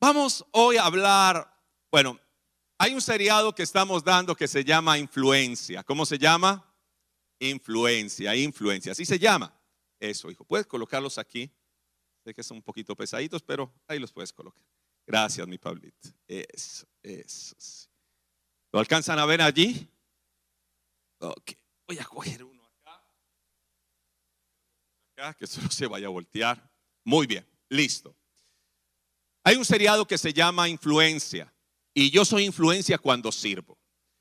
Vamos hoy a hablar, bueno, hay un seriado que estamos dando que se llama Influencia. ¿Cómo se llama? Influencia, influencia. Así se llama. Eso, hijo. Puedes colocarlos aquí. Sé que son un poquito pesaditos, pero ahí los puedes colocar. Gracias, mi Pablito. Eso, eso. ¿Lo alcanzan a ver allí? Ok. Voy a coger uno acá. Acá, que solo se vaya a voltear. Muy bien, listo. Hay un seriado que se llama Influencia y yo soy influencia cuando sirvo.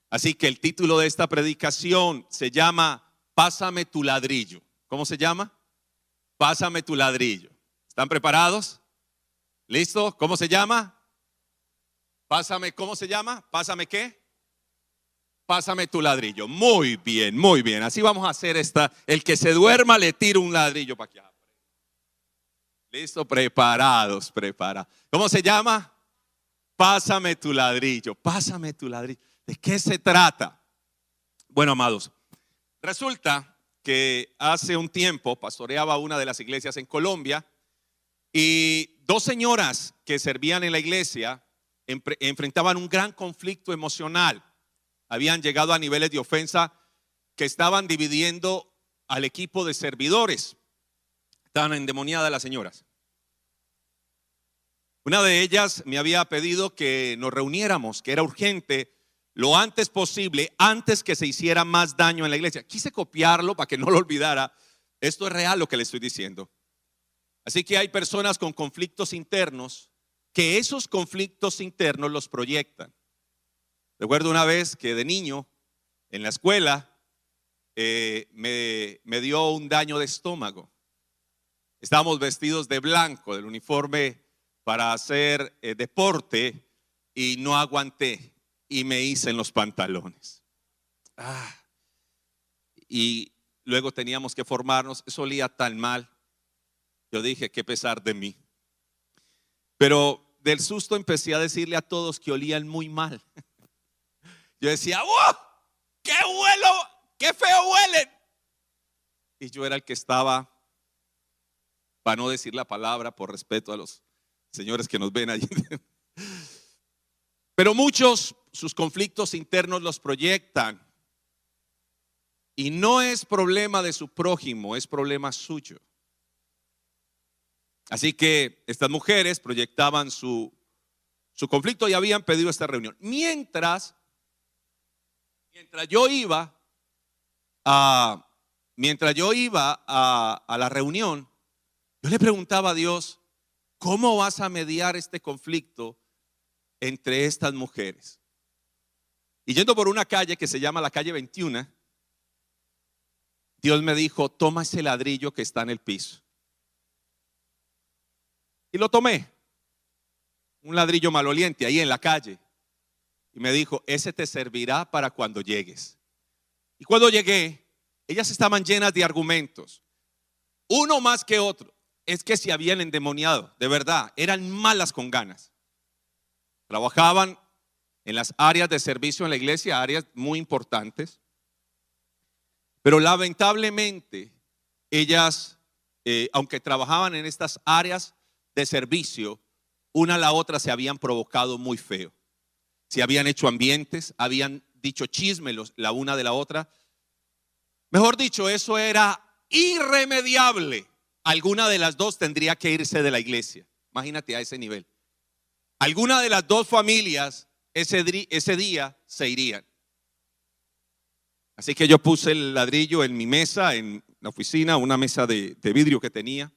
Así que el título de esta predicación se llama Pásame tu ladrillo. ¿Cómo se llama? Pásame tu ladrillo. ¿Están preparados? ¿Listo? ¿Cómo se llama? Pásame, ¿cómo se llama? Pásame qué? Pásame tu ladrillo. Muy bien, muy bien. Así vamos a hacer esta. El que se duerma le tiro un ladrillo para Listo, preparados, preparados. ¿Cómo se llama? Pásame tu ladrillo, pásame tu ladrillo. ¿De qué se trata? Bueno, amados, resulta que hace un tiempo pastoreaba una de las iglesias en Colombia y dos señoras que servían en la iglesia enfrentaban un gran conflicto emocional. Habían llegado a niveles de ofensa que estaban dividiendo al equipo de servidores. Estaban endemoniadas las señoras. Una de ellas me había pedido que nos reuniéramos, que era urgente, lo antes posible, antes que se hiciera más daño en la iglesia. Quise copiarlo para que no lo olvidara. Esto es real lo que le estoy diciendo. Así que hay personas con conflictos internos que esos conflictos internos los proyectan. Recuerdo una vez que de niño, en la escuela, eh, me, me dio un daño de estómago. Estábamos vestidos de blanco, del uniforme para hacer eh, deporte y no aguanté y me hice en los pantalones. Ah. Y luego teníamos que formarnos, eso olía tan mal. Yo dije, qué pesar de mí. Pero del susto empecé a decirle a todos que olían muy mal. Yo decía, ¡oh! ¡Qué huelo! ¡Qué feo huelen! Y yo era el que estaba, para no decir la palabra por respeto a los señores que nos ven allí. Pero muchos sus conflictos internos los proyectan. Y no es problema de su prójimo, es problema suyo. Así que estas mujeres proyectaban su, su conflicto y habían pedido esta reunión. Mientras, mientras yo iba a, mientras yo iba a, a la reunión, yo le preguntaba a Dios, ¿Cómo vas a mediar este conflicto entre estas mujeres? Y yendo por una calle que se llama la calle 21, Dios me dijo, toma ese ladrillo que está en el piso. Y lo tomé, un ladrillo maloliente ahí en la calle. Y me dijo, ese te servirá para cuando llegues. Y cuando llegué, ellas estaban llenas de argumentos, uno más que otro es que se habían endemoniado, de verdad, eran malas con ganas. Trabajaban en las áreas de servicio en la iglesia, áreas muy importantes, pero lamentablemente ellas, eh, aunque trabajaban en estas áreas de servicio, una a la otra se habían provocado muy feo. Se habían hecho ambientes, habían dicho chismes la una de la otra. Mejor dicho, eso era irremediable alguna de las dos tendría que irse de la iglesia. Imagínate a ese nivel. Alguna de las dos familias ese, ese día se irían. Así que yo puse el ladrillo en mi mesa, en la oficina, una mesa de, de vidrio que tenía.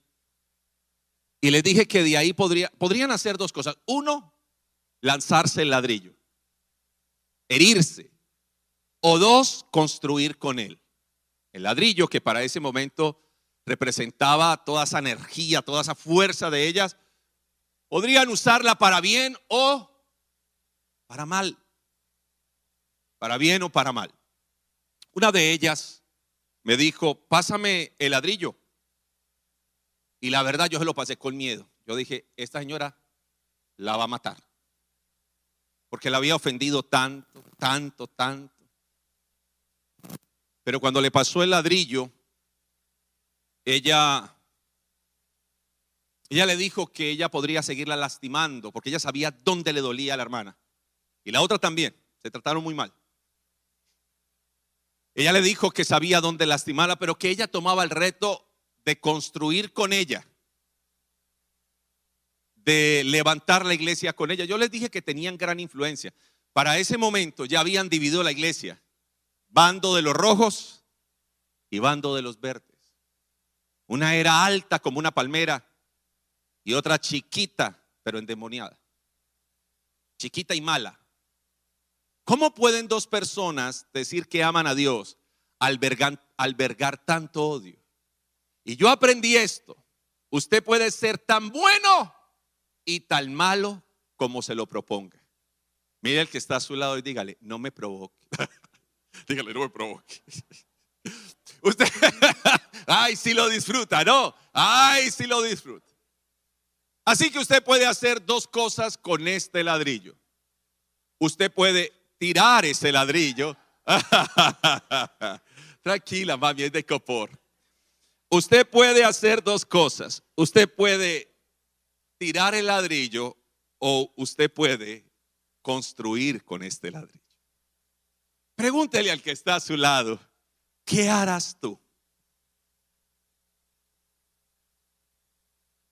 Y les dije que de ahí podría, podrían hacer dos cosas. Uno, lanzarse el ladrillo, herirse. O dos, construir con él. El ladrillo que para ese momento representaba toda esa energía, toda esa fuerza de ellas, podrían usarla para bien o para mal. Para bien o para mal. Una de ellas me dijo, pásame el ladrillo. Y la verdad yo se lo pasé con miedo. Yo dije, esta señora la va a matar. Porque la había ofendido tanto, tanto, tanto. Pero cuando le pasó el ladrillo, ella ella le dijo que ella podría seguirla lastimando porque ella sabía dónde le dolía a la hermana. Y la otra también. Se trataron muy mal. Ella le dijo que sabía dónde lastimarla, pero que ella tomaba el reto de construir con ella, de levantar la iglesia con ella. Yo les dije que tenían gran influencia. Para ese momento ya habían dividido la iglesia. Bando de los rojos y bando de los verdes. Una era alta como una palmera y otra chiquita, pero endemoniada. Chiquita y mala. ¿Cómo pueden dos personas decir que aman a Dios albergar, tanto odio? Y yo aprendí esto. Usted puede ser tan bueno y tan malo como se lo proponga. Mire el que está a su lado y dígale, no me provoque. dígale, no me provoque. Usted, ay, si lo disfruta, no, ay, si lo disfruta. Así que usted puede hacer dos cosas con este ladrillo. Usted puede tirar ese ladrillo. Tranquila, mami, es de copor. Usted puede hacer dos cosas. Usted puede tirar el ladrillo o usted puede construir con este ladrillo. Pregúntele al que está a su lado, ¿qué harás tú?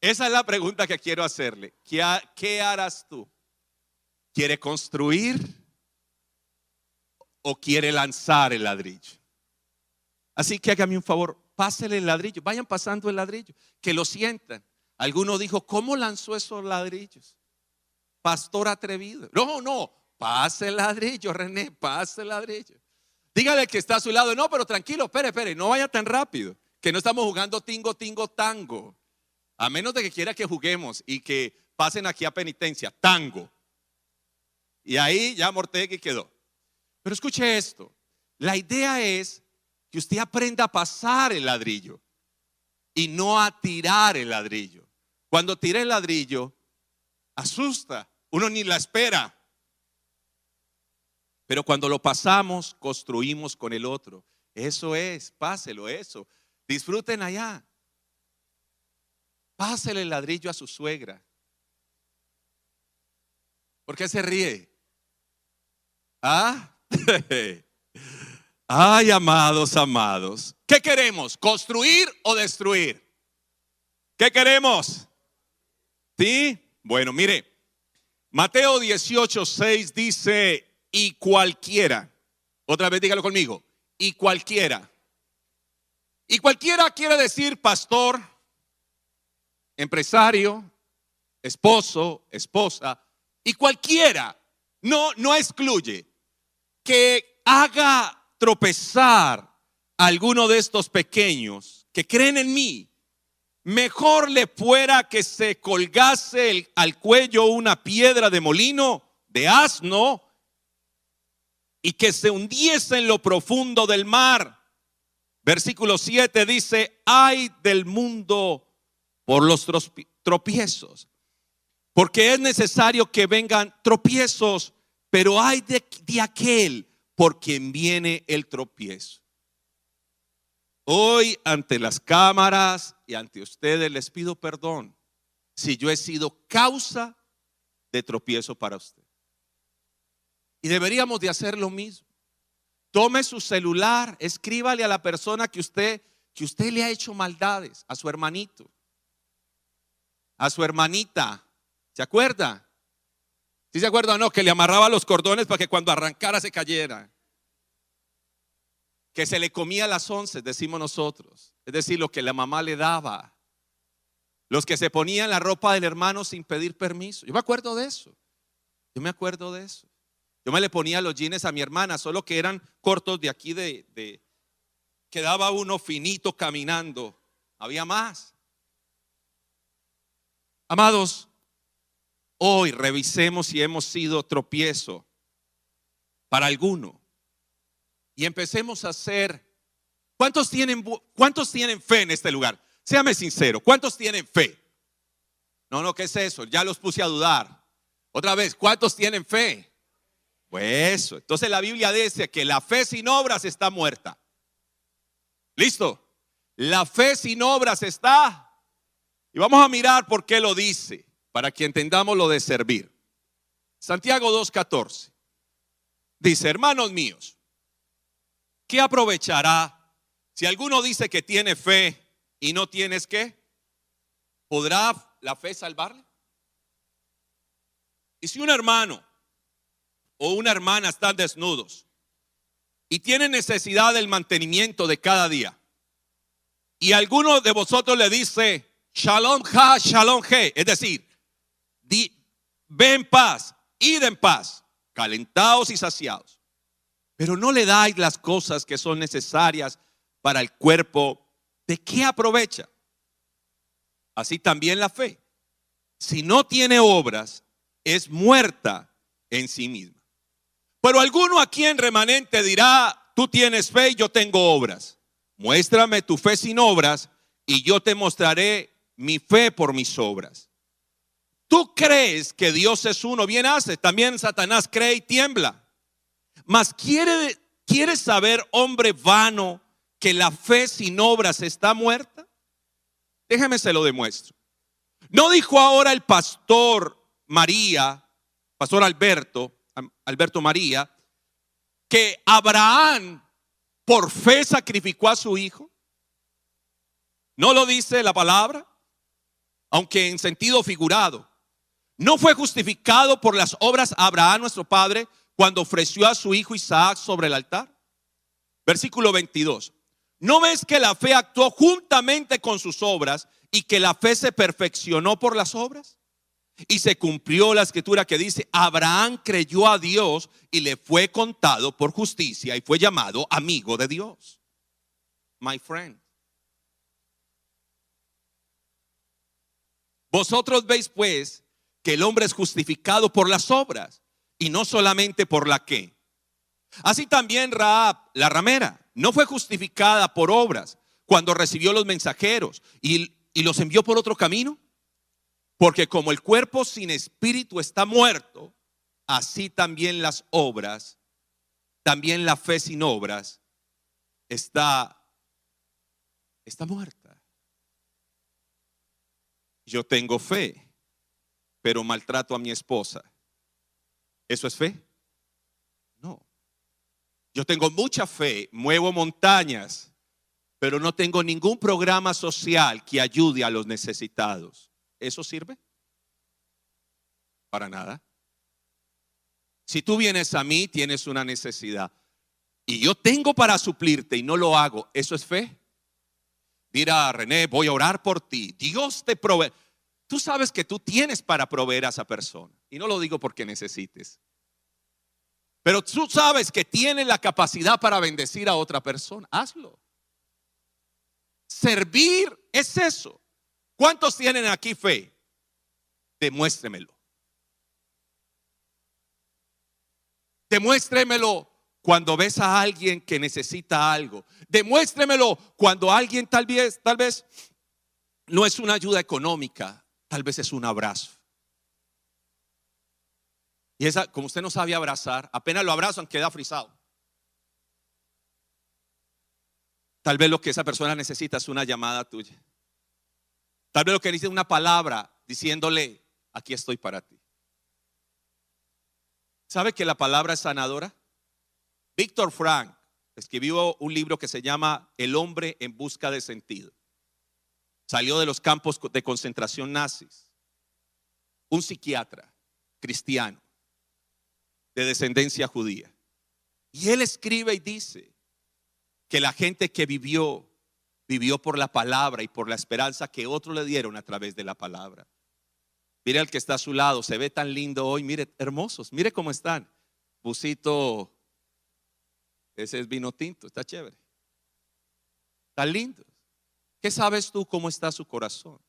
Esa es la pregunta que quiero hacerle. ¿Qué, harás tú? ¿Quiere construir o quiere lanzar el ladrillo? Así que hágame un favor, pásele el ladrillo, vayan pasando el ladrillo, que lo sientan. Alguno dijo, ¿cómo lanzó esos ladrillos? Pastor atrevido. No, no, pase el ladrillo, René, pase el ladrillo. Dígale que está a su lado, no, pero tranquilo, espere, espere, no vaya tan rápido, que no estamos jugando tingo, tingo, tango. A menos de que quiera que juguemos y que pasen aquí a penitencia, tango. Y ahí ya Mortegui quedó. Pero escuche esto. La idea es que usted aprenda a pasar el ladrillo y no a tirar el ladrillo. Cuando tira el ladrillo, asusta. Uno ni la espera. Pero cuando lo pasamos, construimos con el otro. Eso es, páselo, eso. Disfruten allá. Pásele el ladrillo a su suegra. ¿Por qué se ríe? ¿Ah? Ay, amados, amados. ¿Qué queremos? ¿Construir o destruir? ¿Qué queremos? ¿Sí? Bueno, mire, Mateo 18, 6 dice, y cualquiera, otra vez dígalo conmigo, y cualquiera. Y cualquiera quiere decir pastor, empresario, esposo, esposa, y cualquiera, no, no excluye, que haga tropezar a alguno de estos pequeños que creen en mí, mejor le fuera que se colgase al cuello una piedra de molino, de asno, y que se hundiese en lo profundo del mar. Versículo 7 dice, ay del mundo por los tropiezos. Porque es necesario que vengan tropiezos, pero hay de, aquel por quien viene el tropiezo. Hoy ante las cámaras y ante ustedes les pido perdón si yo he sido causa de tropiezo para usted. Y deberíamos de hacer lo mismo. Tome su celular, escríbale a la persona que usted que usted le ha hecho maldades, a su hermanito a su hermanita. ¿Se acuerda? ¿Sí se acuerda o no? Que le amarraba los cordones para que cuando arrancara se cayera. Que se le comía las once, decimos nosotros. Es decir, lo que la mamá le daba. Los que se ponían la ropa del hermano sin pedir permiso. Yo me acuerdo de eso. Yo me acuerdo de eso. Yo me le ponía los jeans a mi hermana, solo que eran cortos de aquí de, quedaba uno finito caminando. Había más. Amados, hoy revisemos si hemos sido tropiezo para alguno y empecemos a hacer. ¿Cuántos tienen, ¿Cuántos tienen fe en este lugar? Séame sincero, ¿cuántos tienen fe? No, no, ¿qué es eso? Ya los puse a dudar. Otra vez, ¿cuántos tienen fe? Pues eso. Entonces la Biblia dice que la fe sin obras está muerta. ¿Listo? La fe sin obras está Y vamos a mirar por qué lo dice, para que entendamos lo de servir. Santiago 2.14 dice, hermanos míos, ¿qué aprovechará si alguno dice que tiene fe y no tienes qué? ¿Podrá la fe salvarle? Y si un hermano o una hermana están desnudos y tienen necesidad del mantenimiento de cada día, y alguno de vosotros le dice, shalom ha, shalom he, es decir, di, ve en paz, id en paz, calentados y saciados, pero no le dais las cosas que son necesarias para el cuerpo, ¿de qué aprovecha? Así también la fe. Si no tiene obras, es muerta en sí misma. Pero alguno aquí en remanente dirá, tú tienes fe y yo tengo obras. Muéstrame tu fe sin obras y yo te mostraré mi fe por mis obras. Tú crees que Dios es uno, bien hace. También Satanás cree y tiembla. Mas quiere, ¿quieres saber, hombre vano, que la fe sin obras está muerta? Déjeme se lo demuestro. No dijo ahora el pastor María, pastor Alberto, Alberto María, que Abraham por fe sacrificó a su hijo? ¿No lo dice la palabra? Aunque en sentido figurado. ¿No fue justificado por las obras Abraham, nuestro padre, cuando ofreció a su hijo Isaac sobre el altar? Versículo 22. ¿No ves que la fe actuó juntamente con sus obras y que la fe se perfeccionó por las obras? Y se cumplió la escritura que dice, Abraham creyó a Dios y le fue contado por justicia y fue llamado amigo de Dios. My friend. Vosotros veis pues que el hombre es justificado por las obras y no solamente por la que. Así también Raab, la ramera, no fue justificada por obras cuando recibió los mensajeros y, y los envió por otro camino. Porque como el cuerpo sin espíritu está muerto, así también las obras, también la fe sin obras está está muerta. Yo tengo fe, pero maltrato a mi esposa. ¿Eso es fe? No. Yo tengo mucha fe, muevo montañas, pero no tengo ningún programa social que ayude a los necesitados. ¿Eso sirve? Para nada. Si tú vienes a mí, tienes una necesidad y yo tengo para suplirte y no lo hago, ¿eso es fe? Mira, René, voy a orar por ti. Dios te provee. Tú sabes que tú tienes para proveer a esa persona. Y no lo digo porque necesites. Pero tú sabes que tienes la capacidad para bendecir a otra persona. Hazlo. Servir es eso. ¿Cuántos tienen aquí fe? Demuéstremelo. Demuéstremelo cuando ves a alguien que necesita algo. Demuéstremelo cuando alguien tal vez, tal vez no es una ayuda económica, tal vez es un abrazo. Y esa, como usted no sabe abrazar, apenas lo abrazan, queda frisado. Tal vez lo que esa persona necesita es una llamada tuya. Tal vez lo que dice una palabra diciéndole, aquí estoy para ti. ¿Sabe que la palabra es sanadora? Víctor Frank escribió un libro que se llama El hombre en busca de sentido. Salió de los campos de concentración nazis. Un psiquiatra cristiano de descendencia judía. Y él escribe y dice que la gente que vivió vivió por la palabra y por la esperanza que otros le dieron a través de la palabra. Mire al que está a su lado, se ve tan lindo hoy, mire, hermosos, mire cómo están. Busito, ese es vino tinto, está chévere. Tan lindo. ¿Qué sabes tú cómo está su corazón?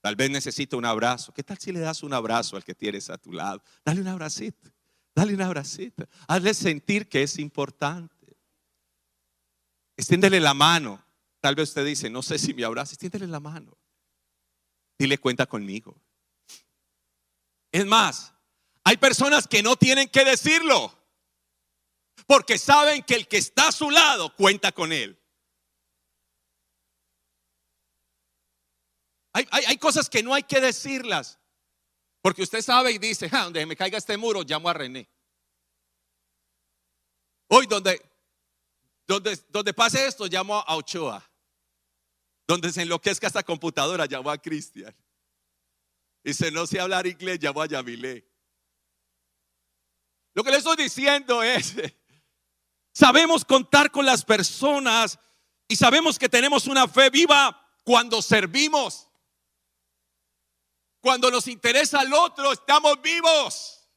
Tal vez necesita un abrazo. ¿Qué tal si le das un abrazo al que tienes a tu lado? Dale un abracito, dale un abracito. Hazle sentir que es importante. Extiéndele la mano. Tal vez usted dice, no sé si me abraza, extiéndele la mano. Dile cuenta conmigo. Es más, hay personas que no tienen que decirlo. Porque saben que el que está a su lado cuenta con él. Hay, hay, cosas que no hay que decirlas. Porque usted sabe y dice, donde me caiga este muro, llamo a René. Hoy donde, donde, donde pase esto, llamo a Ochoa. Donde se enloquezca esta computadora, llamo a Cristian. Y si no sé hablar inglés, llamo a Yamilé. Lo que le estoy diciendo es, sabemos contar con las personas y sabemos que tenemos una fe viva cuando servimos. Cuando nos interesa al otro, estamos vivos.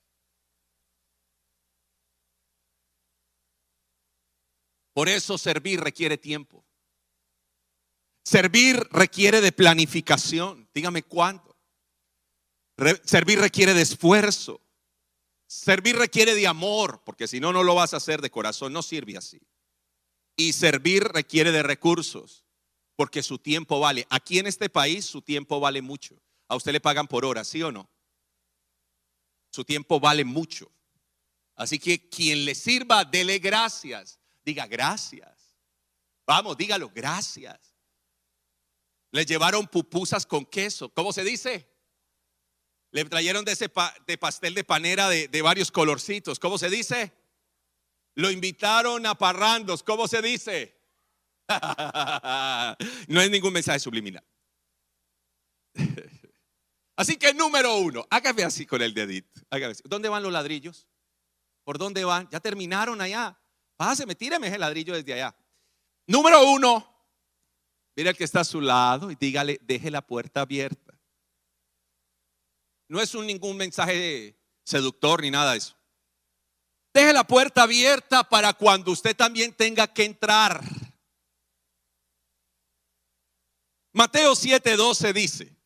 Por eso servir requiere tiempo. Servir requiere de planificación. Dígame cuándo. servir requiere de esfuerzo. Servir requiere de amor, porque si no, no lo vas a hacer de corazón, no sirve así. Y servir requiere de recursos, porque su tiempo vale. Aquí en este país su tiempo vale mucho. A usted le pagan por hora, ¿sí o no? Su tiempo vale mucho. Así que quien le sirva, dele gracias. Diga gracias. Vamos, dígalo, gracias. Le llevaron pupusas con queso. ¿Cómo se dice? Le trajeron de ese de pastel de panera de, de varios colorcitos. ¿Cómo se dice? Lo invitaron a parrandos. ¿Cómo se dice? no es ningún mensaje subliminal. Así que número uno, hágame así con el dedito. ¿Dónde van los ladrillos? ¿Por dónde van? Ya terminaron allá. Páseme, tíreme ese ladrillo desde allá. Número uno, mire el que está a su lado y dígale, deje la puerta abierta. No es un, ningún mensaje seductor ni nada de eso. Deje la puerta abierta para cuando usted también tenga que entrar. Mateo 7:12 dice,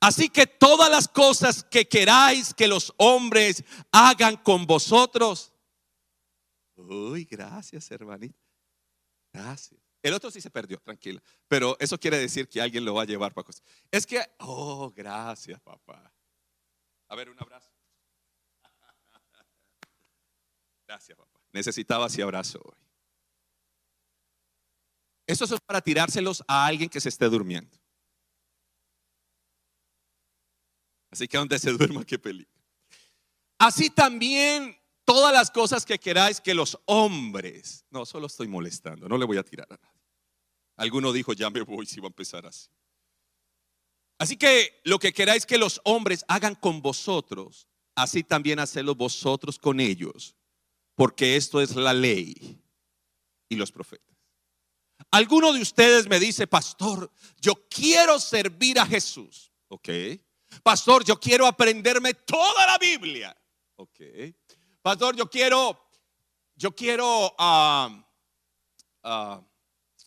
así que todas las cosas que queráis que los hombres hagan con vosotros. Uy, gracias, hermanita. Gracias. El otro sí se perdió, tranquila. Pero eso quiere decir que alguien lo va a llevar cosas. Es que, oh, gracias, papá. A ver, un abrazo. Gracias, papá. Necesitaba ese abrazo hoy. Eso es para tirárselos a alguien que se esté durmiendo. Así que donde se duerma, qué peligro. Así también todas las cosas que queráis que los hombres, no, solo estoy molestando, no le voy a tirar a nadie. Alguno dijo, ya me voy si va a empezar así. Así que lo que queráis que los hombres hagan con vosotros, así también hacedlo vosotros con ellos, porque esto es la ley y los profetas. Alguno de ustedes me dice, pastor, yo quiero servir a Jesús. Ok. Pastor, yo quiero aprenderme toda la Biblia. Ok. Pastor, yo quiero, yo quiero ah, ah,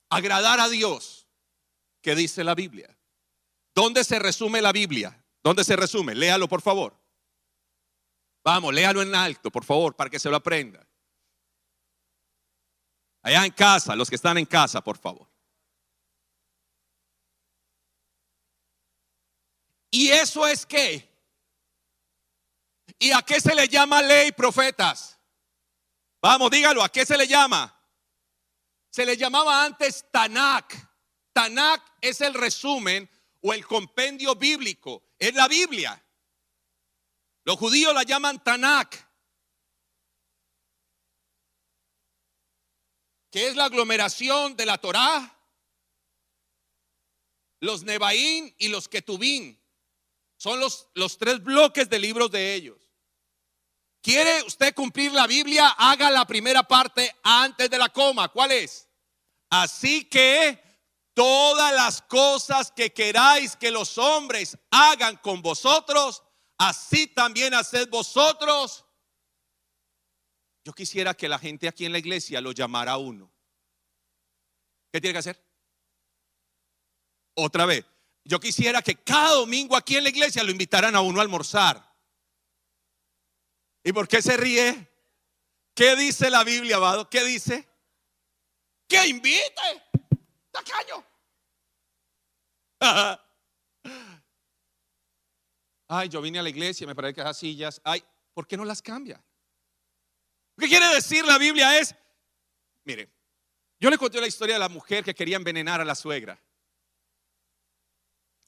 agradar a Dios. ¿Qué dice la Biblia? ¿Dónde se resume la Biblia? ¿Dónde se resume? Léalo, por favor. Vamos, léalo en alto, por favor, para que se lo aprenda. Allá en casa, los que están en casa, por favor. ¿Y eso es qué? ¿Y a qué se le llama ley, profetas? Vamos, dígalo, ¿a qué se le llama? Se le llamaba antes Tanakh. Tanakh es el resumen o el compendio bíblico. Es la Biblia. Los judíos la llaman Tanakh. Que es la aglomeración de la Torá, los Nebaín y los Ketubín. Son los, los tres bloques de libros de ellos. ¿Quiere usted cumplir la Biblia? Haga la primera parte antes de la coma. ¿Cuál es? Así que todas las cosas que queráis que los hombres hagan con vosotros, así también haced vosotros. Yo quisiera que la gente aquí en la iglesia lo llamara a uno. ¿Qué tiene que hacer? Otra vez. Yo quisiera que cada domingo aquí en la iglesia lo invitaran a uno a almorzar. ¿Y por qué se ríe? ¿Qué dice la Biblia, amado? ¿Qué dice? Que invite. Tacaño. Ay, yo vine a la iglesia, me parece que esas sillas. Ay, ¿por qué no las cambia? ¿Qué quiere decir la Biblia? Es, mire, yo le conté la historia de la mujer que quería envenenar a la suegra.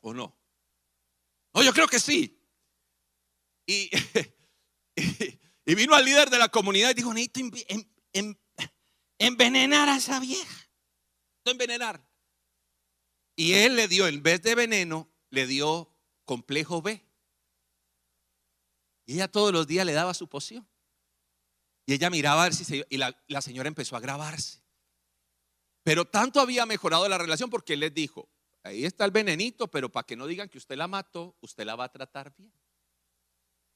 ¿O no? No, yo creo que sí. Y, y vino al líder de la comunidad y dijo, necesito envenenar a esa vieja. Envenenar. Y él le dio, en vez de veneno, le dio complejo B. Y ella todos los días le daba su poción. Y ella miraba a ver si se y la, la señora empezó a grabarse. Pero tanto había mejorado la relación porque él les dijo, ahí está el venenito, pero para que no digan que usted la mató, usted la va a tratar bien.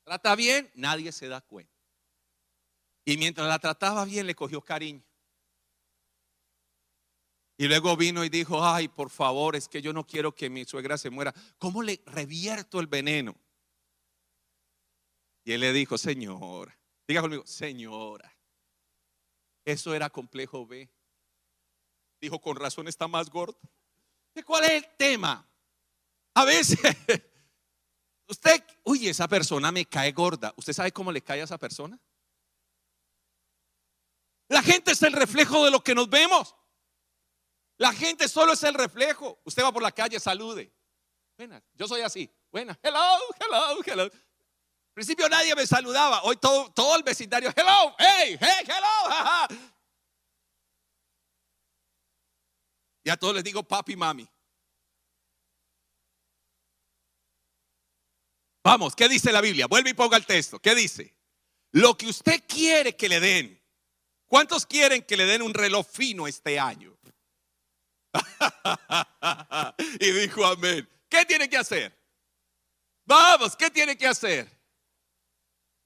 Trata bien, nadie se da cuenta. Y mientras la trataba bien, le cogió cariño. Y luego vino y dijo, ay, por favor, es que yo no quiero que mi suegra se muera. ¿Cómo le revierto el veneno? Y él le dijo, señora, diga conmigo, señora, eso era complejo B. Dijo, con razón está más gordo. ¿Cuál es el tema? A veces, usted, uy, esa persona me cae gorda. ¿Usted sabe cómo le cae a esa persona? La gente es el reflejo de lo que nos vemos. La gente solo es el reflejo. Usted va por la calle, salude. Buenas, yo soy así. Buenas, hello, hello, hello. Al principio nadie me saludaba. Hoy todo, todo el vecindario, hello, hey, hey, hello. Y a todos les digo papi, mami. Vamos, ¿qué dice la Biblia? Vuelve y ponga el texto. ¿Qué dice? Lo que usted quiere que le den. ¿Cuántos quieren que le den un reloj fino este año? y dijo amén. ¿Qué tiene que hacer? Vamos, ¿qué tiene que hacer?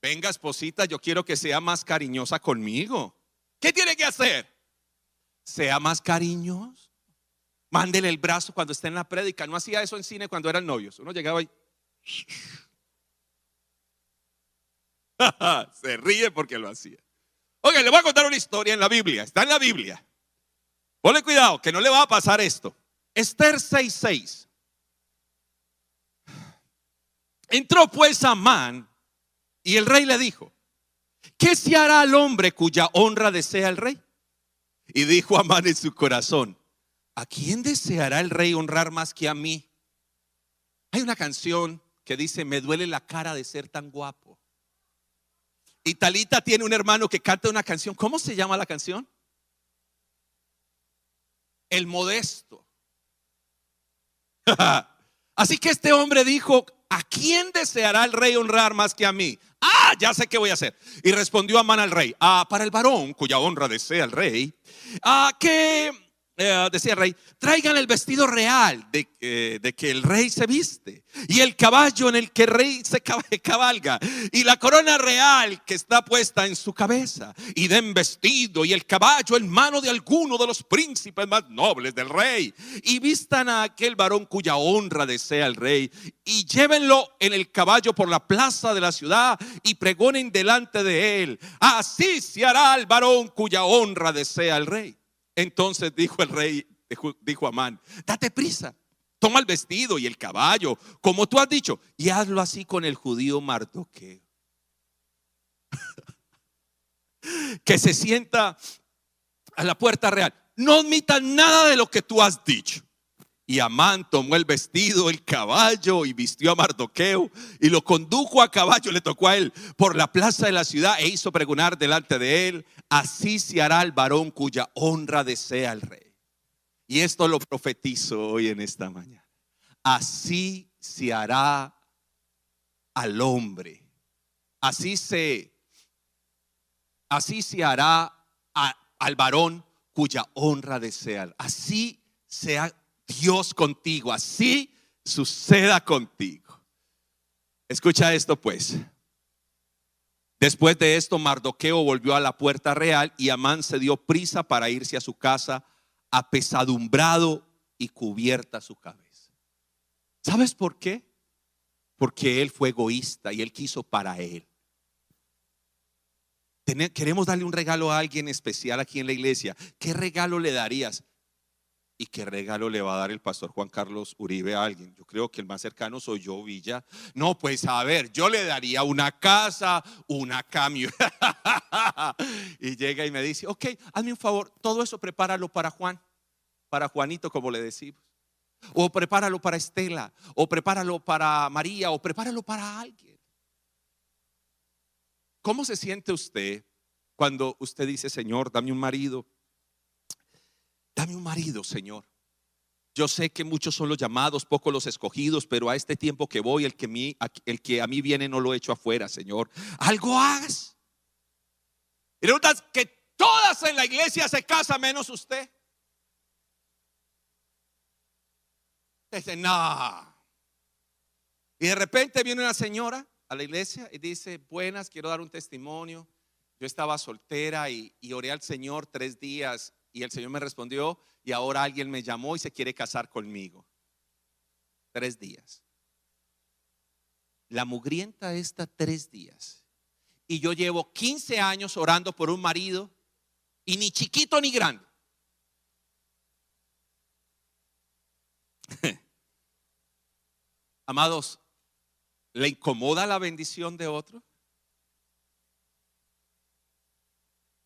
Venga, esposita, yo quiero que sea más cariñosa conmigo. ¿Qué tiene que hacer? Sea más cariñoso. Mándele el brazo cuando esté en la prédica. No hacía eso en cine cuando eran novios. Uno llegaba y se ríe porque lo hacía. Oye, le voy a contar una historia en la Biblia. Está en la Biblia. Ponle cuidado, que no le va a pasar esto. Esther 6:6. Entró pues Amán y el rey le dijo, ¿qué se hará al hombre cuya honra desea el rey? Y dijo Amán en su corazón, ¿a quién deseará el rey honrar más que a mí? Hay una canción que dice, me duele la cara de ser tan guapo. Y Talita tiene un hermano que canta una canción. ¿Cómo se llama la canción? El modesto. Así que este hombre dijo, ¿a quién deseará el rey honrar más que a mí? Ah, ya sé qué voy a hacer. Y respondió Amán al rey, ah, para el varón cuya honra desea el rey, ah, que eh, decía el rey, traigan el vestido real de, que el rey se viste y el caballo en el que el rey se cabalga y la corona real que está puesta en su cabeza y den vestido y el caballo en mano de alguno de los príncipes más nobles del rey y vistan a aquel varón cuya honra desea el rey y llévenlo en el caballo por la plaza de la ciudad y pregonen delante de él. Así se hará el varón cuya honra desea el rey. Entonces dijo el rey, dijo Amán, date prisa, toma el vestido y el caballo, como tú has dicho, y hazlo así con el judío Mardoqueo. que se sienta a la puerta real. No admitan nada de lo que tú has dicho. Y Amán tomó el vestido, el caballo y vistió a Mardoqueo y lo condujo a caballo, le tocó a él por la plaza de la ciudad e hizo pregonar delante de él, así se hará el varón cuya honra desea el rey. Y esto lo profetizo hoy en esta mañana. Así se hará al hombre. Así se así se hará al varón cuya honra desea. Así se Dios contigo, así suceda contigo. Escucha esto pues. Después de esto, Mardoqueo volvió a la puerta real y Amán se dio prisa para irse a su casa, apesadumbrado y cubierta su cabeza. ¿Sabes por qué? Porque él fue egoísta y él quiso para él. Queremos darle un regalo a alguien especial aquí en la iglesia. ¿Qué regalo le darías? ¿Y qué regalo le va a dar el pastor Juan Carlos Uribe a alguien? Yo creo que el más cercano soy yo, Villa. No, pues a ver, yo le daría una casa, una camión. y llega y me dice, ok, hazme un favor, todo eso prepáralo para Juan, para Juanito, como le decimos. O prepáralo para Estela, o prepáralo para María, o prepáralo para alguien. ¿Cómo se siente usted cuando usted dice, Señor, dame un marido? Dame un marido, Señor. Yo sé que muchos son los llamados, pocos los escogidos, pero a este tiempo que voy, el que, a mí viene no lo echo afuera, Señor. Algo hagas. Y resulta que todas en la iglesia se casan menos usted. Dice, no. Y de repente viene una señora a la iglesia y dice, buenas, quiero dar un testimonio. Yo estaba soltera y, y oré al Señor tres días y el Señor me respondió y ahora alguien me llamó y se quiere casar conmigo. Tres días. La mugrienta está tres días. Y yo llevo 15 años orando por un marido y ni chiquito ni grande. Amados, ¿le incomoda la bendición de otro?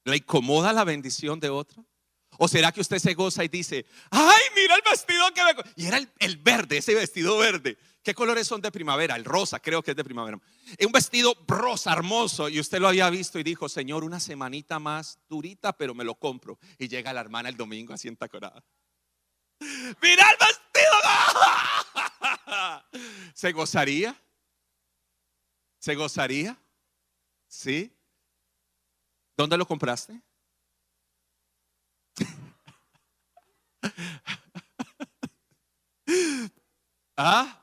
¿Le incomoda la bendición de otro? ¿O será que usted se goza y dice, ay, mira el vestido que me... Y era el, verde, ese vestido verde. ¿Qué colores son de primavera? El rosa, creo que es de primavera. Un vestido rosa hermoso y usted lo había visto y dijo, Señor, una semanita más durita, pero me lo compro. Y llega la hermana el domingo así entacorada. Mira el vestido. ¿Se gozaría? ¿Se gozaría? ¿Sí? ¿Dónde lo compraste? ¿Ah?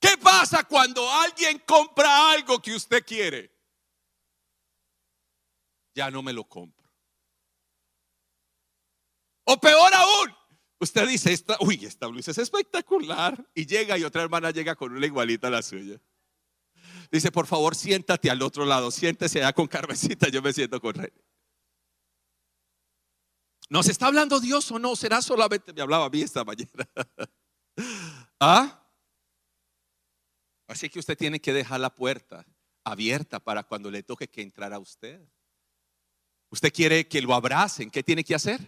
¿Qué pasa cuando alguien compra algo que usted quiere? Ya no me lo compro. O peor aún, usted dice, esta, uy, esta blusa es espectacular. Y llega y otra hermana llega con una igualita a la suya. Dice, por favor, siéntate al otro lado, siéntese allá con Carmesita, yo me siento con Rey. ¿Nos está hablando Dios o no? ¿Será solamente me hablaba a mí esta mañana? ¿Ah? Así que usted tiene que dejar la puerta abierta para cuando le toque que entrara usted. Usted quiere que lo abracen, ¿qué tiene que hacer?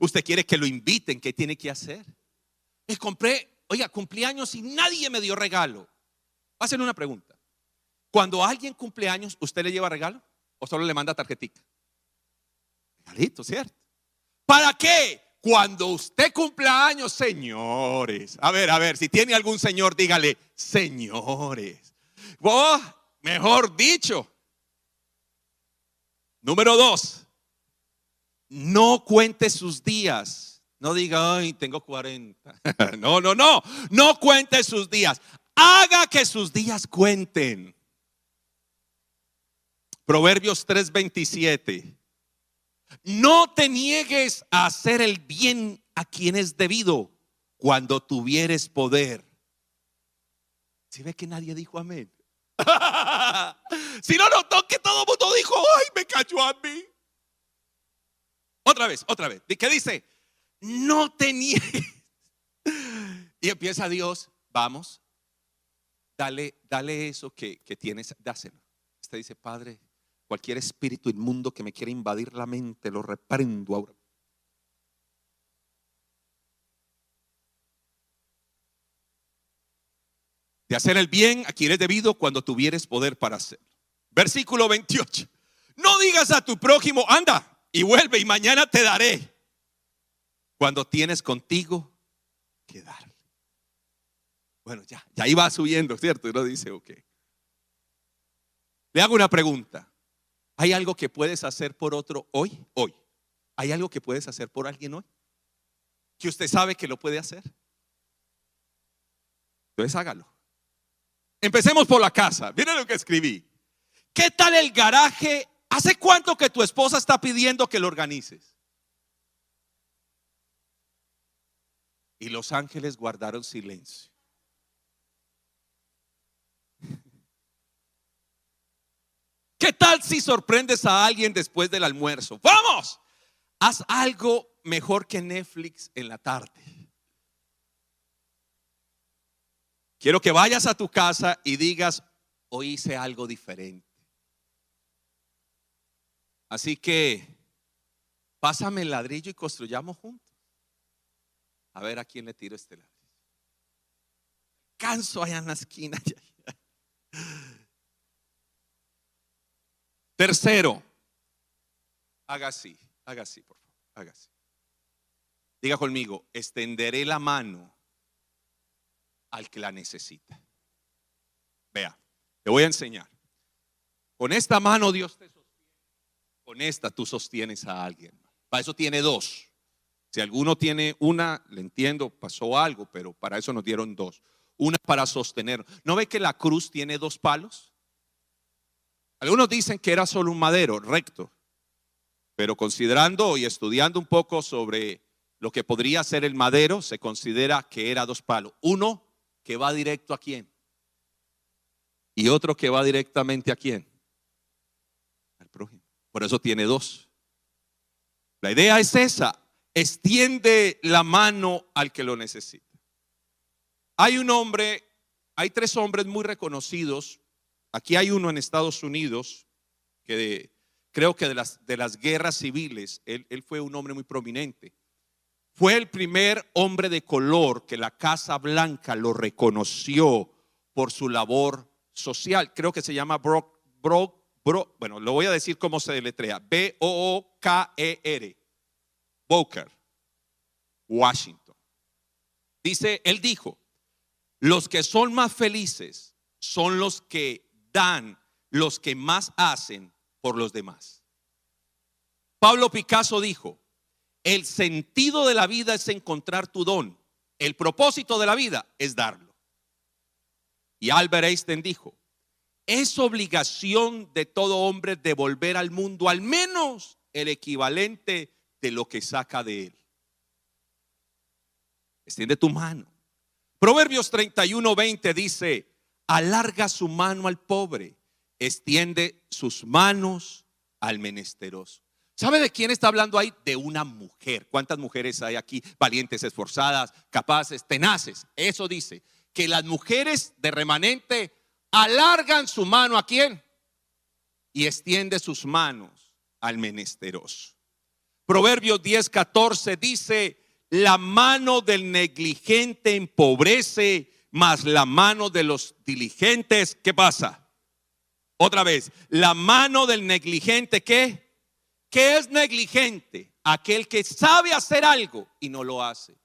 Usted quiere que lo inviten, ¿qué tiene que hacer? Me compré, oiga, cumpleaños y nadie me dio regalo. Hacen una pregunta. Cuando alguien cumple años, ¿usted le lleva regalo o solo le manda tarjetita? Regalito, ¿cierto? ¿Para qué? Cuando usted cumpla años, señores. A ver, a ver, si tiene algún señor, dígale, señores. Oh, mejor dicho. Número dos, no cuente sus días. No diga, ay, tengo 40. no, no, no. No cuente sus días. Haga que sus días cuenten. Proverbios 3:27. No te niegues a hacer el bien a quien es debido cuando tuvieres poder. Si ve que nadie dijo amén. si no notó que todo el mundo dijo, ay, me cayó a mí. Otra vez, otra vez. ¿Qué dice? No te niegues. y empieza Dios, vamos, dale, dale eso que, que tienes, dáselo. Usted dice, Padre, Cualquier espíritu inmundo que me quiera invadir la mente, lo reprendo ahora. De hacer el bien a quien es debido cuando tuvieres poder para hacerlo. Versículo 28. No digas a tu prójimo, anda y vuelve y mañana te daré. Cuando tienes contigo que darle. Bueno, ya, ya iba subiendo, ¿cierto? Y no dice, ok. Le hago una pregunta. ¿Hay algo que puedes hacer por otro hoy? Hoy. ¿Hay algo que puedes hacer por alguien hoy? Que usted sabe que lo puede hacer. Entonces hágalo. Empecemos por la casa. Miren lo que escribí. ¿Qué tal el garaje? ¿Hace cuánto que tu esposa está pidiendo que lo organices? Y los ángeles guardaron silencio. ¿Qué tal si sorprendes a alguien después del almuerzo? Vamos, haz algo mejor que Netflix en la tarde. Quiero que vayas a tu casa y digas, hoy hice algo diferente. Así que pásame el ladrillo y construyamos juntos. A ver a quién le tiro este ladrillo. alcanzo allá en la esquina. Tercero, haga así, haga así, por favor, haga así. Diga conmigo, extenderé la mano al que la necesita. Vea, te voy a enseñar. Con esta mano Dios te sostiene. Con esta tú sostienes a alguien. Para eso tiene dos. Si alguno tiene una, le entiendo, pasó algo, pero para eso nos dieron dos. Una para sostener. ¿No ve que la cruz tiene dos palos? Algunos dicen que era solo un madero recto, pero considerando y estudiando un poco sobre lo que podría ser el madero, se considera que era dos palos. Uno que va directo a quién y otro que va directamente a quién al prójimo. Por eso tiene dos. La idea es esa, extiende la mano al que lo necesita. Hay un hombre, hay tres hombres muy reconocidos. Aquí hay uno en Estados Unidos que creo que de las, de las guerras civiles, él, él fue un hombre muy prominente. Fue el primer hombre de color que la Casa Blanca lo reconoció por su labor social. Creo que se llama Brock, Brock, Brock bueno, lo voy a decir cómo se deletrea. B-O-O-K-E-R. Booker, Washington. Dice, él dijo, los que son más felices son los que dan, los que más hacen por los demás. Pablo Picasso dijo, el sentido de la vida es encontrar tu don. El propósito de la vida es darlo. Y Albert Einstein dijo, es obligación de todo hombre devolver al mundo al menos el equivalente de lo que saca de él. Extiende tu mano. Proverbios 31, 20 dice, alarga su mano al pobre, extiende sus manos al menesteroso. ¿Sabe de quién está hablando ahí? De una mujer. ¿Cuántas mujeres hay aquí? Valientes, esforzadas, capaces, tenaces. Eso dice, que las mujeres de remanente alargan su mano a quién? Y extiende sus manos al menesteroso. Proverbios 10, 14 dice, la mano del negligente empobrece, mas la mano de los diligentes, ¿qué pasa? Otra vez, la mano del negligente, ¿qué? ¿Qué es negligente? Aquel que sabe hacer algo y no lo hace.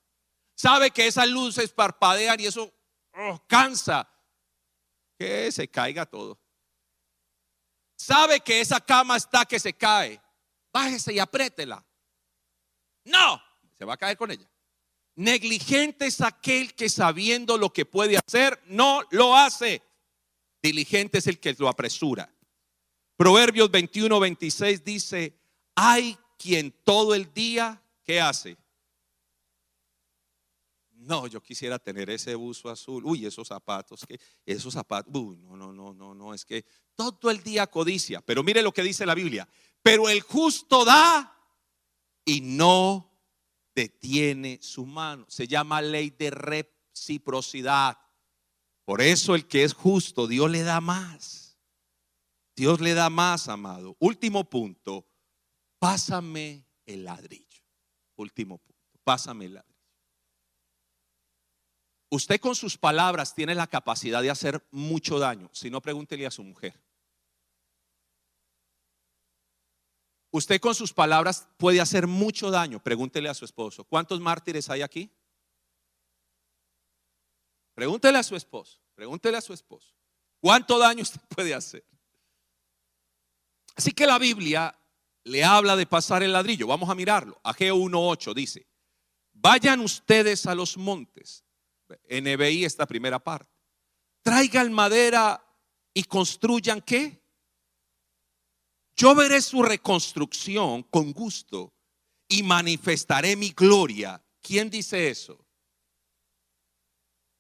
Sabe que esas luces parpadean y eso oh, cansa. Que se caiga todo. Sabe que esa cama está que se cae. Bájese y apriétela. No, se va a caer con ella. Negligente es aquel que sabiendo lo que puede hacer, no lo hace. Diligente es el que lo apresura. Proverbios 21, 26 dice, hay quien todo el día, ¿qué hace? No, yo quisiera tener ese buzo azul. Uy, esos zapatos, que esos zapatos. Uy, no, no, no, no, no, es que todo el día codicia. Pero mire lo que dice la Biblia. Pero el justo da y no detiene su mano. Se llama ley de reciprocidad. Por eso el que es justo, Dios le da más. Dios le da más, amado. Último punto, pásame el ladrillo. Último punto, pásame el ladrillo. Usted con sus palabras tiene la capacidad de hacer mucho daño. Si no, pregúntele a su mujer. Usted con sus palabras puede hacer mucho daño. Pregúntele a su esposo. ¿Cuántos mártires hay aquí? Pregúntele a su esposo. Pregúntele a su esposo. ¿Cuánto daño usted puede hacer? Así que la Biblia le habla de pasar el ladrillo. Vamos a mirarlo. Ageo 1.8 dice, vayan ustedes a los montes. NBI esta primera parte. Traigan madera y construyan qué? Yo veré su reconstrucción con gusto y manifestaré mi gloria. ¿Quién dice eso?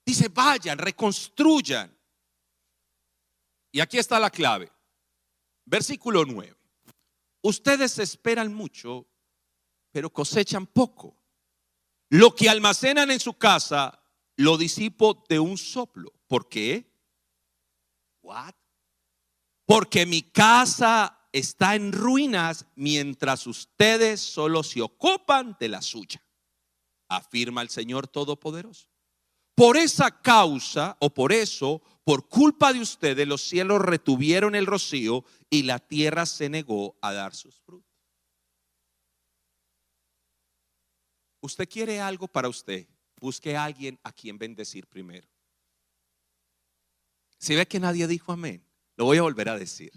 Dice, vayan, reconstruyan. Y aquí está la clave. Versículo 9. Ustedes esperan mucho, pero cosechan poco. Lo que almacenan en su casa, lo disipo de un soplo. ¿Por qué? What? Porque mi casa está en ruinas mientras ustedes solo se ocupan de la suya, afirma el Señor Todopoderoso. Por esa causa o por eso, por culpa de ustedes, los cielos retuvieron el rocío y la tierra se negó a dar sus frutos. Usted quiere algo para usted, busque a alguien a quien bendecir primero. Si ve que nadie dijo amén, lo voy a volver a decir.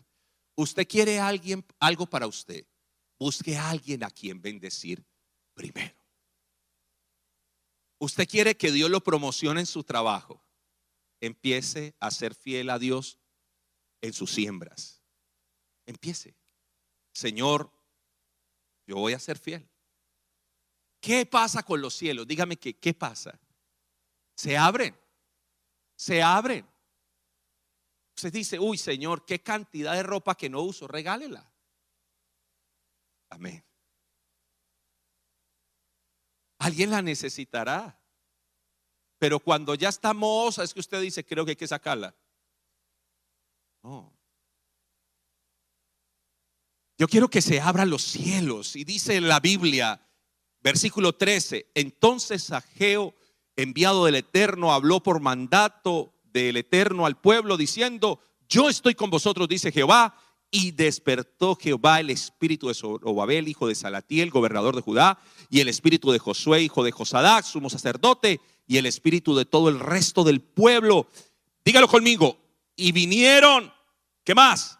Usted quiere alguien, algo para usted, busque a alguien a quien bendecir primero. Usted quiere que Dios lo promocione en su trabajo, empiece a ser fiel a Dios en sus siembras. Empiece. Señor, yo voy a ser fiel. ¿Qué pasa con los cielos? Dígame que, ¿qué pasa? Se abren, se abren. Usted dice, uy Señor, qué cantidad de ropa que no uso, regálela. Amén. Alguien la necesitará. Pero cuando ya está moza, es que usted dice, creo que hay que sacarla. No. Yo quiero que se abran los cielos. Y dice la Biblia, Versículo 13. Entonces Ageo, enviado del Eterno, habló por mandato del Eterno al pueblo, diciendo, yo estoy con vosotros, dice Jehová. Y despertó Jehová el espíritu de Zorobabel, hijo de Salatiel, gobernador de Judá, y el espíritu de Josué, hijo de Josadac, sumo sacerdote, y el espíritu de todo el resto del pueblo. Dígalo conmigo. Y vinieron, ¿qué más?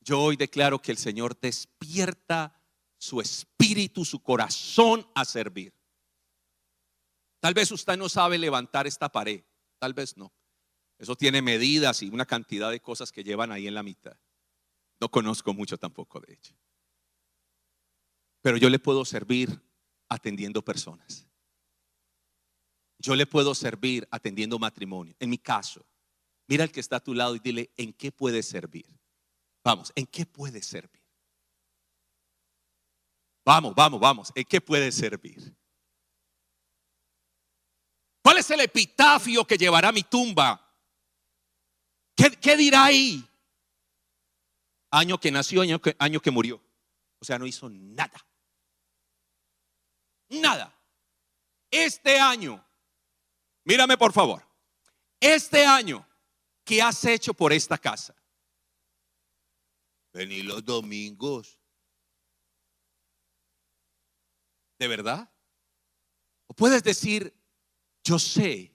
Yo hoy declaro que el Señor despierta su espíritu, su corazón a servir. Tal vez usted no sabe levantar esta pared, tal vez no. Eso tiene medidas y una cantidad de cosas que llevan ahí en la mitad. No conozco mucho tampoco de hecho. Pero yo le puedo servir atendiendo personas. Yo le puedo servir atendiendo matrimonio. En mi caso, mira al que está a tu lado y dile, ¿en qué puede servir? Vamos, ¿en qué puede servir? Vamos, vamos, vamos, ¿en qué puede servir? ¿Cuál es el epitafio que llevará mi tumba? ¿Qué, dirá ahí? Año que nació, año que, año que murió. O sea, no hizo nada. Nada. Este año, mírame por favor, este año, ¿qué has hecho por esta casa? Vení los domingos. ¿De verdad? O puedes decir, yo sé,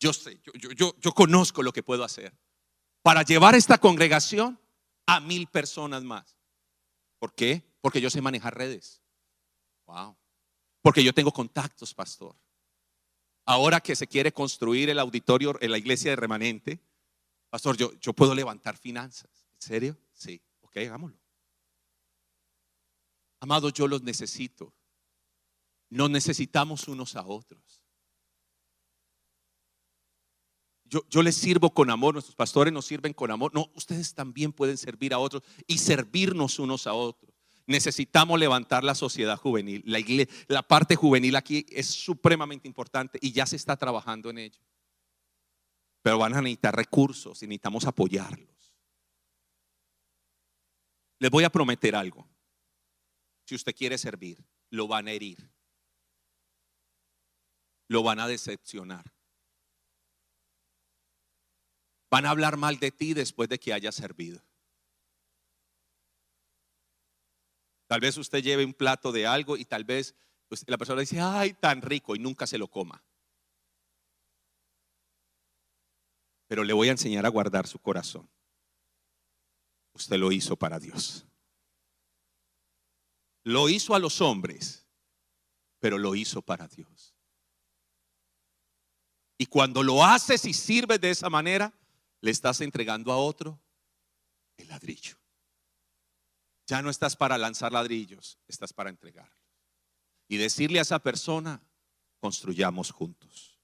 yo sé, yo, yo, conozco lo que puedo hacer para llevar esta congregación a mil personas más. ¿Por qué? Porque yo sé manejar redes. Wow. Porque yo tengo contactos, pastor. Ahora que se quiere construir el auditorio en la iglesia de remanente, pastor, yo, yo puedo levantar finanzas. ¿En serio? Sí, ok, hagámoslo. Amados, yo los necesito. Nos necesitamos unos a otros. Yo, yo, les sirvo con amor, nuestros pastores nos sirven con amor. No, ustedes también pueden servir a otros y servirnos unos a otros. Necesitamos levantar la sociedad juvenil. La, la parte juvenil aquí es supremamente importante y ya se está trabajando en ello. Pero van a necesitar recursos y necesitamos apoyarlos. Les voy a prometer algo. Si usted quiere servir, lo van a herir. Lo van a decepcionar. Van a hablar mal de ti después de que haya servido. Tal vez usted lleve un plato de algo y tal vez pues, la persona dice, ay, tan rico y nunca se lo coma. Pero le voy a enseñar a guardar su corazón usted lo hizo para Dios. Lo hizo a los hombres, pero lo hizo para Dios. Y cuando lo haces y sirves de esa manera, le estás entregando a otro el ladrillo. Ya no estás para lanzar ladrillos, estás para entregar. Y decirle a esa persona, construyamos juntos,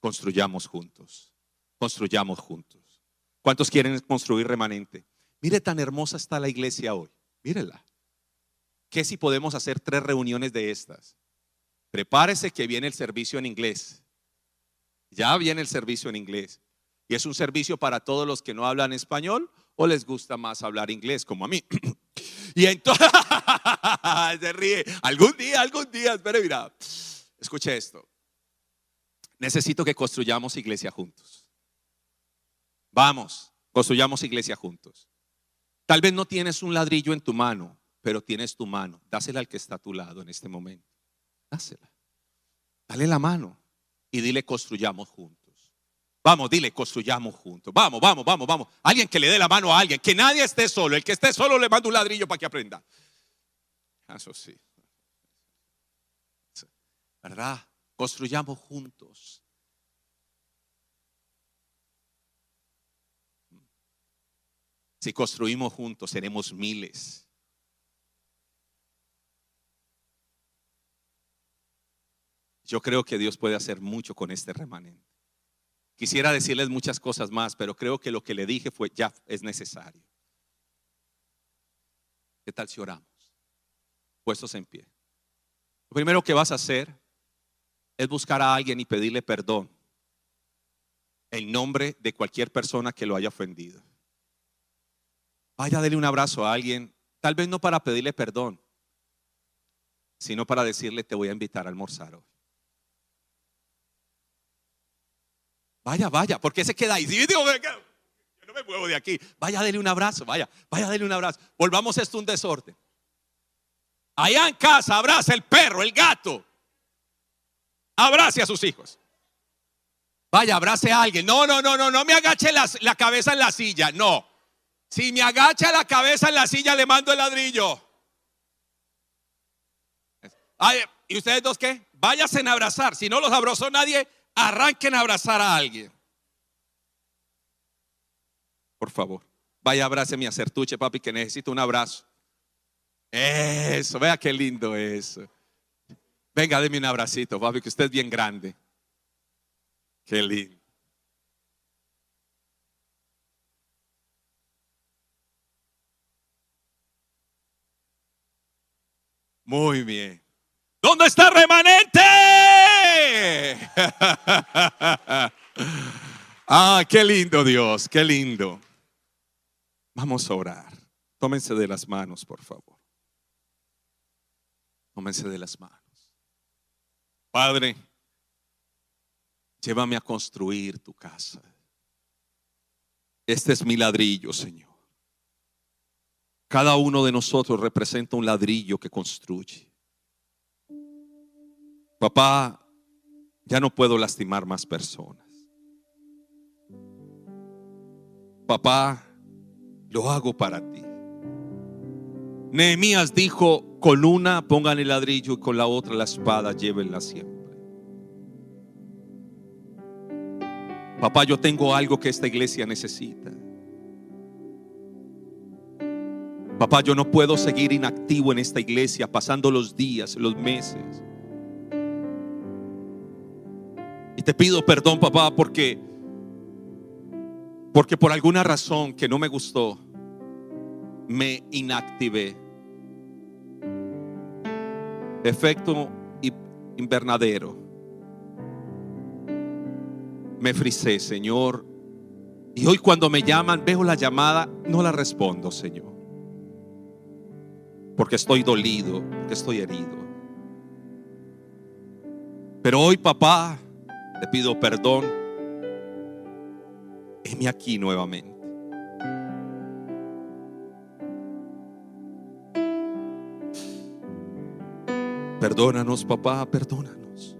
construyamos juntos, construyamos juntos. ¿Cuántos quieren construir remanente? Mire tan hermosa está la iglesia hoy. Mírela. ¿Qué si podemos hacer tres reuniones de estas? Prepárese que viene el servicio en inglés. Ya viene el servicio en inglés. Y es un servicio para todos los que no hablan español o les gusta más hablar inglés, como a mí. Y entonces se ríe. Algún día, algún día, espere, mira. Escuche esto. Necesito que construyamos iglesia juntos. Vamos, construyamos iglesia juntos. Tal vez no tienes un ladrillo en tu mano, pero tienes tu mano. Dásela al que está a tu lado en este momento. Dásela. Dale la mano y dile construyamos juntos. Vamos, dile construyamos juntos. Vamos, vamos, vamos, vamos. Alguien que le dé la mano a alguien. Que nadie esté solo. El que esté solo le manda un ladrillo para que aprenda. Eso sí. ¿Verdad? Construyamos juntos. Si construimos juntos, seremos miles. Yo creo que Dios puede hacer mucho con este remanente. Quisiera decirles muchas cosas más, pero creo que lo que le dije fue ya es necesario. ¿Qué tal si oramos? Puestos en pie. Lo primero que vas a hacer es buscar a alguien y pedirle perdón en nombre de cualquier persona que lo haya ofendido. Vaya a darle un abrazo a alguien, tal vez no para pedirle perdón, sino para decirle te voy a invitar a almorzar hoy. Vaya, vaya, porque se queda ahí. yo no me muevo de aquí. Vaya, dele un abrazo, vaya, vaya, dele un abrazo. Volvamos esto un desorden. Allá en casa abraza el perro, el gato. Abrace a sus hijos. Vaya, abrace a alguien. No, no, no, no, no me agache la, la cabeza en la silla. No. Si me agacha la cabeza en la silla, le mando el ladrillo. ¿Y ustedes dos qué? Váyanse a abrazar. Si no los abrazó nadie, arranquen a abrazar a alguien. Por favor, vaya, abrace mi acertuche, papi, que necesito un abrazo. Eso, vea qué lindo eso. Venga, deme un abracito, papi, que usted es bien grande. Qué lindo. Muy bien. ¿Dónde está remanente? ah, qué lindo Dios, qué lindo. Vamos a orar. Tómense de las manos, por favor. Tómense de las manos. Padre, llévame a construir tu casa. Este es mi ladrillo, Señor. Cada uno de nosotros representa un ladrillo que construye. Papá, ya no puedo lastimar más personas. Papá, lo hago para ti. Nehemías dijo, con una pongan el ladrillo y con la otra la espada, llévenla siempre. Papá, yo tengo algo que esta iglesia necesita. Papá, yo no puedo seguir inactivo en esta iglesia, pasando los días, los meses. Te pido perdón, papá, porque porque por alguna razón que no me gustó me inactivé. Efecto invernadero. Me frisé, Señor. Y hoy cuando me llaman, veo la llamada, no la respondo, Señor porque estoy dolido, porque estoy herido. Pero hoy, papá, te pido perdón. Heme aquí nuevamente. Perdónanos, papá, perdónanos.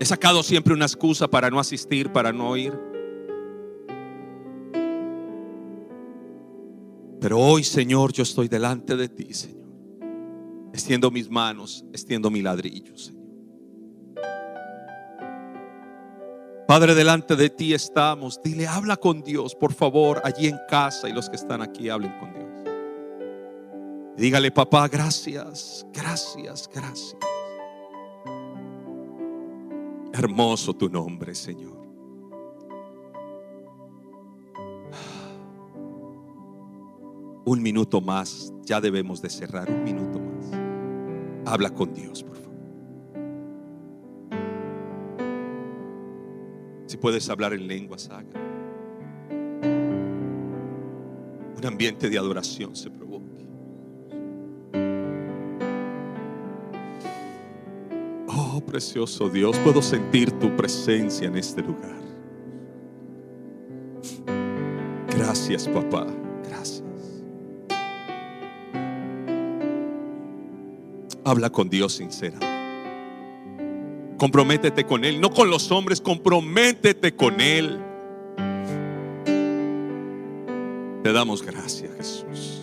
He sacado siempre una excusa para no asistir, para no ir. Pero hoy, Señor, yo estoy delante de ti, Señor. Extiendo mis manos, extiendo mi ladrillo, Señor. Padre, delante de ti estamos. Dile, habla con Dios, por favor, allí en casa y los que están aquí hablen con Dios. Dígale, papá, gracias, gracias, gracias. Hermoso tu nombre, Señor. Un minuto más, ya debemos de cerrar, un minuto más. Habla con Dios, por favor. Si puedes hablar en lenguas, haga. un ambiente de adoración se provoque. Oh, precioso Dios, puedo sentir tu presencia en este lugar. Gracias, papá. Gracias. Habla con Dios sincera. Comprométete con Él, no con los hombres, comprométete con Él. Te damos gracias, Jesús.